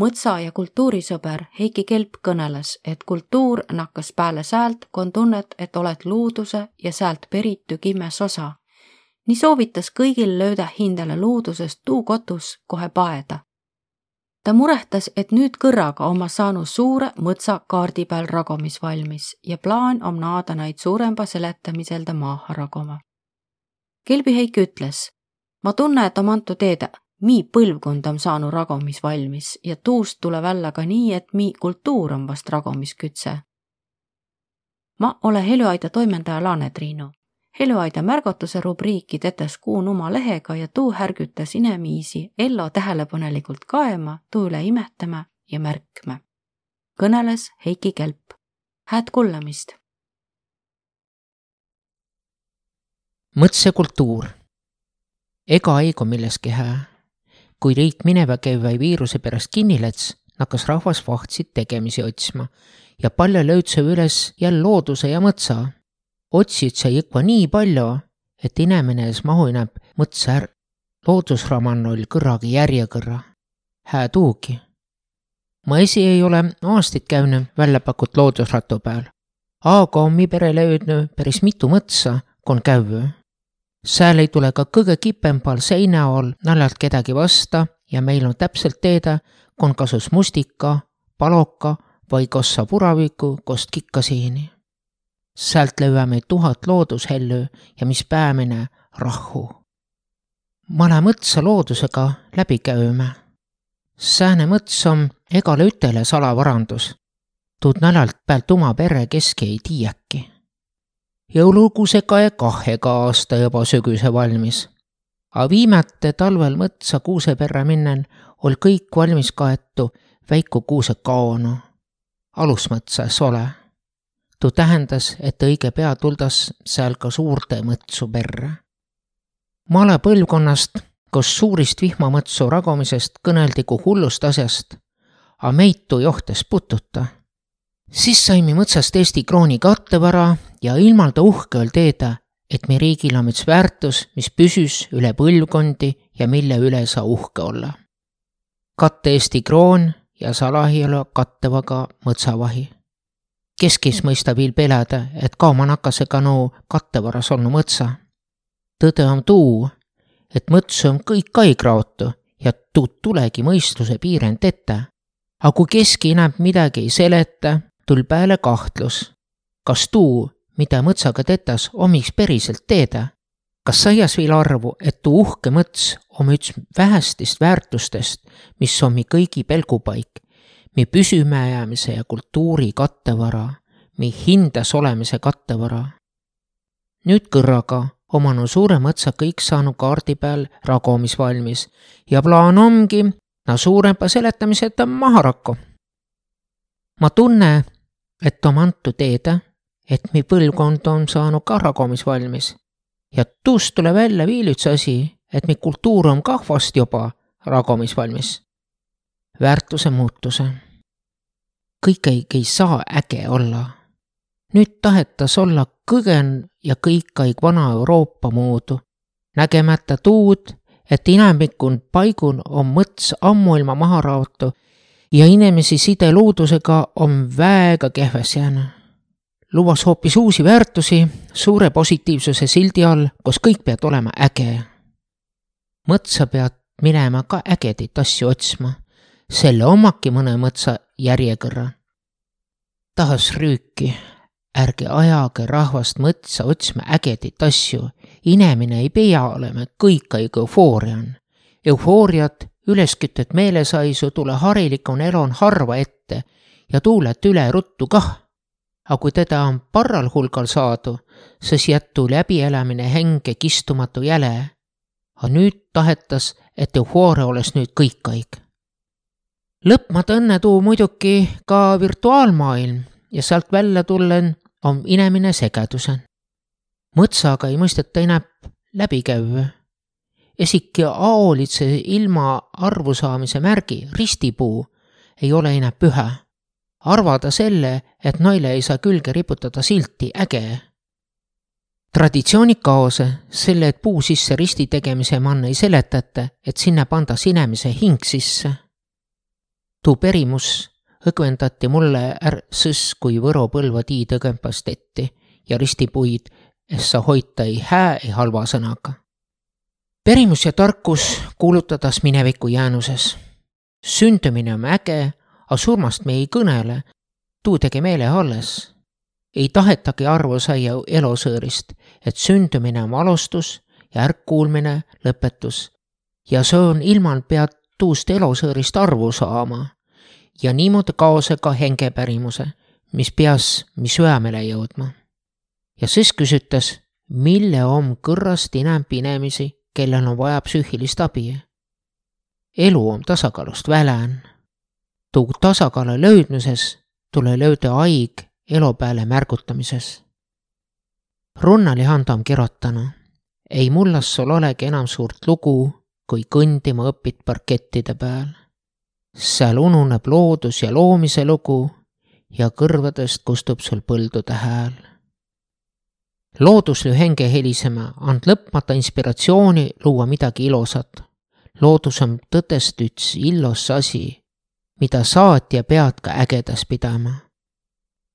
mõtsa- ja kultuurisõber Heiki Kelp kõneles, et kultuur nakkas pääle säält, kon tunnet, et oled luuduse ja säält peritu kimmes osa. nii soovitas kõigil lööda hindele luudusest tuu kotus kohe paeda. ta murehtas, et nüüd kõrraga oma saanud suure mõtsa kaardi peal ragomis valmis ja plaan om naada neid suuremba seletamiselda maaha ragoma. Kelbi Heik ütles, ma tunne, et om antud teede mi põlvkond on saanud ragomis valmis ja tuust tuleb välja ka nii, et mi kultuur on vast ragomiskütse. ma olen Heljuaida toimetaja Laane Triinu. Heljuaida märgatuse rubriiki tetes kuun oma lehega ja tuu härgütas inemiisi ello tähelepanelikult kaema, tuu üle imetama ja märkma. kõneles Heiki Kelp. hääd kuulamist. mõtsekultuur ega eigu milleski hää kui riik mineva käiva viiruse pärast kinni läts, hakkas rahvas vahtsid tegemisi otsima ja palju löödse üles jälle looduse ja mõtsa. otsid sai ikka nii palju, et inimene ees mahu näeb mõtsa ära. loodusraman oli kõrragi järjekõrra. hää tuugi. ma esi ei ole aastaid käinud välja pakut loodusratu peal, aga on mi perele jõudnud päris mitu mõtsa, kui on käiv seal ei tule ka kõige kipempal seina all naljalt kedagi vasta ja meil on täpselt teada, kui on kasus mustika, paloka või kossa puraviku kost kikkasiini. sealt lööme tuhat loodushellu ja mis päämine, rahhu. ma lähen mõtsa loodusega läbi käima. sääne mõts on egale ütele salavarandus. tuud naljalt pealt oma pere keski ei tiiäki jõulukuusega ja kahega aasta juba sügise valmis. A viimati talvel mõtsa kuuse perre minnen ol kõik valmis kaetu väiku kuuse kaonu. alusmõtsas ole. tuu tähendas, et õige pea tuldas seal ka suurte mõtsu perre. male põlvkonnast, kus suurist vihmamõtsu ragumisest kõneldi kui hullust asjast, a meid tuu johtes pututa siis saime mõtsast Eesti krooni kattevara ja ilmalda uhke oli teada, et meie riigil on üks väärtus, mis püsüs üle põlvkondi ja mille üle saa uhke olla. katte Eesti kroon ja salahielu kattevaga mõtsavahi. keskis mõista viil pelada, et kaoma nakasega no kattevaras olnud mõtsa. tõde on tuu, et mõtsu on kõik kaigraotu ja tuud tulegi mõistuse piirend ette. aga kui keski näeb midagi ei seleta, tul pääle kahtlus, kas tuu, mida mõtsaga tetas, omiks päriselt teeda. kas saias veel arvu, et tuu uhke mõts om üks vähestist väärtustest, mis on mi kõigi pelgupaik, mi püsimajäämise ja kultuuri kattevara, mi hindas olemise kattevara. nüüd kõrraga omanu suure mõtsa kõik saanud kaardi peal ragomis valmis ja plaan ongi no suurema seletamiseta maha rakku ma tunne, et on antud teada, et mi põlvkond on saanud ka ragomis valmis. ja tuust tuleb välja veel üks asi, et mi kultuur on kah vast juba ragomis valmis. väärtuse muutuse. kõik ei, ei saa äge olla. nüüd tahetas olla kõgen ja kõikaig vana Euroopa moodu, nägemata tuud, et inimikul paigun on mõts ammuilma maha raotu ja inimesi side loodusega on väega kehves jäänud. Lubas hoopis uusi väärtusi suure positiivsuse sildi all, kus kõik peab olema äge. mõtsa pead minema ka ägedaid asju otsima, selle omaki mõne mõtsa järjekõrra. tahas rüüki, ärge ajage rahvast mõtsa otsima ägedaid asju, inimene ei pea olema kõik aeg eufoorian. eufooriat üleskütet meelesaisu tule harilikun elon harva ette ja tuulet üle ruttu kah. Aga kui teda on parral hulgal saadu, siis jättu läbielamine hänge kistumatu jäle. aga nüüd tahetas, et eufooria oleks nüüd kõikaig. lõpmata õnne tuu muidugi ka virtuaalmaailm ja sealt välja tullen on inemine segadusen. mõtsaga ei mõisteta enam läbi käia esiki aolitse ilma arvusaamise märgi, ristipuu, ei ole enam püha. Arvada selle, et naile ei saa külge riputada silti äge. traditsioonid kaose, selle, et puu sisse risti tegemise manna ei seletata, et sinna panda sinemise hing sisse. tuu perimus õgvendati mulle är sõs kui Võro põlva tiid õgempast etti ja ristipuid, es sa hoita ei hää ei halva sõnaga. perimus ja tarkus kuulutadas mineviku jäänuses. sündimine on äge, a surmast me ei kõnele, tuu tege meele alles. ei tahetagi arvu saia elosõõrist, et sündimine on alustus ja ärkkuulmine lõpetus. ja see on ilman pead tuust elosõõrist arvu saama ja niimoodi kaasa ka hengepärimuse, mis peas mi süämele jõudma. ja siis küsitas, mille om kõrrast inämp inemisi, kellel on vaja psüühilist abi. elu on tasakaalust välän. Tuu tasakaalu löödmises tule lööda aig elu peale märgutamises. Runnali Hando on kirjutanud, ei mullas sul olegi enam suurt lugu, kui kõndima õpid parkettide peal seal ununeb loodus ja loomise lugu ja kõrvadest kustub sul põldude hääl. loodus löö henge helisema, and lõpmata inspiratsiooni luua midagi ilusat. loodus on tõtest üks illos asi, mida saad ja pead ka ägedas pidama.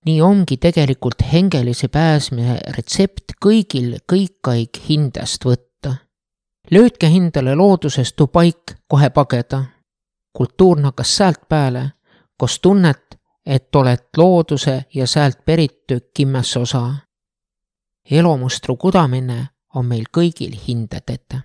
nii ongi tegelikult hengelise pääsmise retsept kõigil kõikaig hindest võtta. löödke hindale loodusest tuu paik kohe pageda kultuur nakkas säält pääle, koos tunnet, et oled looduse ja säält peritu kimmes osa. elumustru kudamine on meil kõigil hinded ette